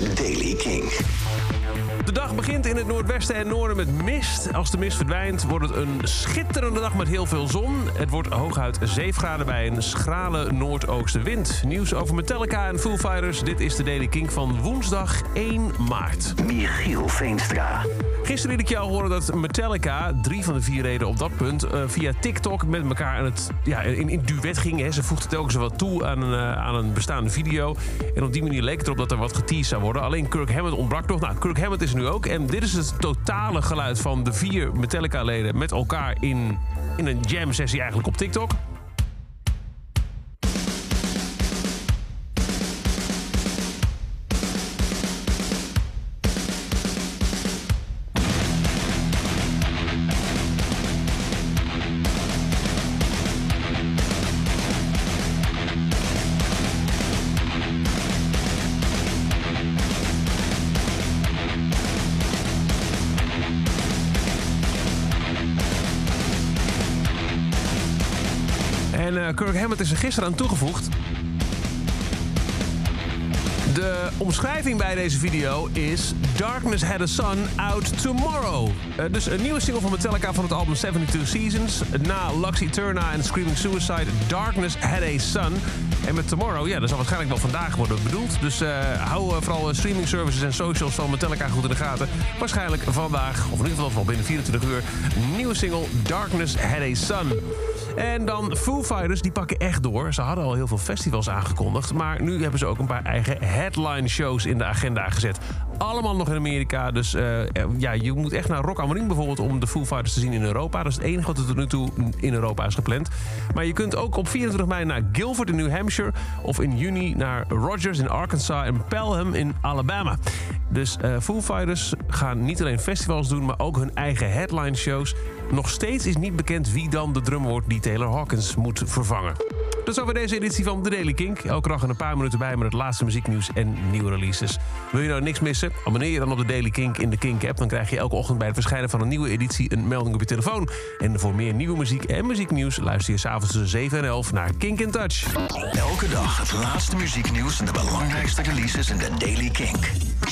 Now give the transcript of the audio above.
is Daily King. De dag begint in het noordwesten en noorden met mist. Als de mist verdwijnt, wordt het een schitterende dag met heel veel zon. Het wordt hooguit 7 graden bij een schrale noordoostenwind. Nieuws over Metallica en Foo Fighters. Dit is de Daily King van woensdag 1 maart. Michiel Veenstra. Gisteren liet ik jou horen dat Metallica, drie van de vier reden op dat punt, eh, via TikTok met elkaar aan het, ja, in, in duet gingen. Ze voegden telkens wat toe aan een, eh, aan een bestaande video. En op die manier leek het erop dat er wat geteased zou worden. Alleen Kirk Hammett ontbrak nog. Nou, Kirk Hammett is nu ook. En dit is het totale geluid van de vier Metallica-leden met elkaar in, in een jam-sessie eigenlijk op TikTok. En eh, Kirk Hammett is er gisteren aan toegevoegd. De omschrijving bij deze video is Darkness Had a Sun Out Tomorrow. Eh, dus een nieuwe single van Metallica van het album 72 Seasons. Na Lux Eterna en Screaming Suicide, Darkness Had a Sun. En met Tomorrow, ja, dat zal waarschijnlijk wel vandaag worden bedoeld. Dus eh, hou eh, vooral streaming services en socials van Metallica goed in de gaten. Waarschijnlijk vandaag, of in ieder geval binnen 24 uur, nieuwe single Darkness Had a Sun. En dan Foo Fighters, die pakken echt door. Ze hadden al heel veel festivals aangekondigd. Maar nu hebben ze ook een paar eigen headline shows in de agenda gezet. Allemaal nog in Amerika. Dus uh, ja, je moet echt naar Rock am Ring bijvoorbeeld... om de Foo Fighters te zien in Europa. Dat is het enige wat er tot nu toe in Europa is gepland. Maar je kunt ook op 24 mei naar Guilford in New Hampshire... of in juni naar Rogers in Arkansas en Pelham in Alabama. Dus uh, Foo Fighters gaan niet alleen festivals doen... maar ook hun eigen headline shows. Nog steeds is niet bekend wie dan de drummer wordt... die Taylor Hawkins moet vervangen. Dat is over deze editie van The Daily Kink. Elke dag een paar minuten bij met het laatste muzieknieuws en nieuwe releases. Wil je nou niks missen? Abonneer je dan op de Daily Kink in de Kink-app. Dan krijg je elke ochtend bij het verschijnen van een nieuwe editie... een melding op je telefoon. En voor meer nieuwe muziek en muzieknieuws... luister je s'avonds tussen 7 en 11 naar Kink in Touch. Elke dag het laatste muzieknieuws en de belangrijkste releases in de Daily Kink.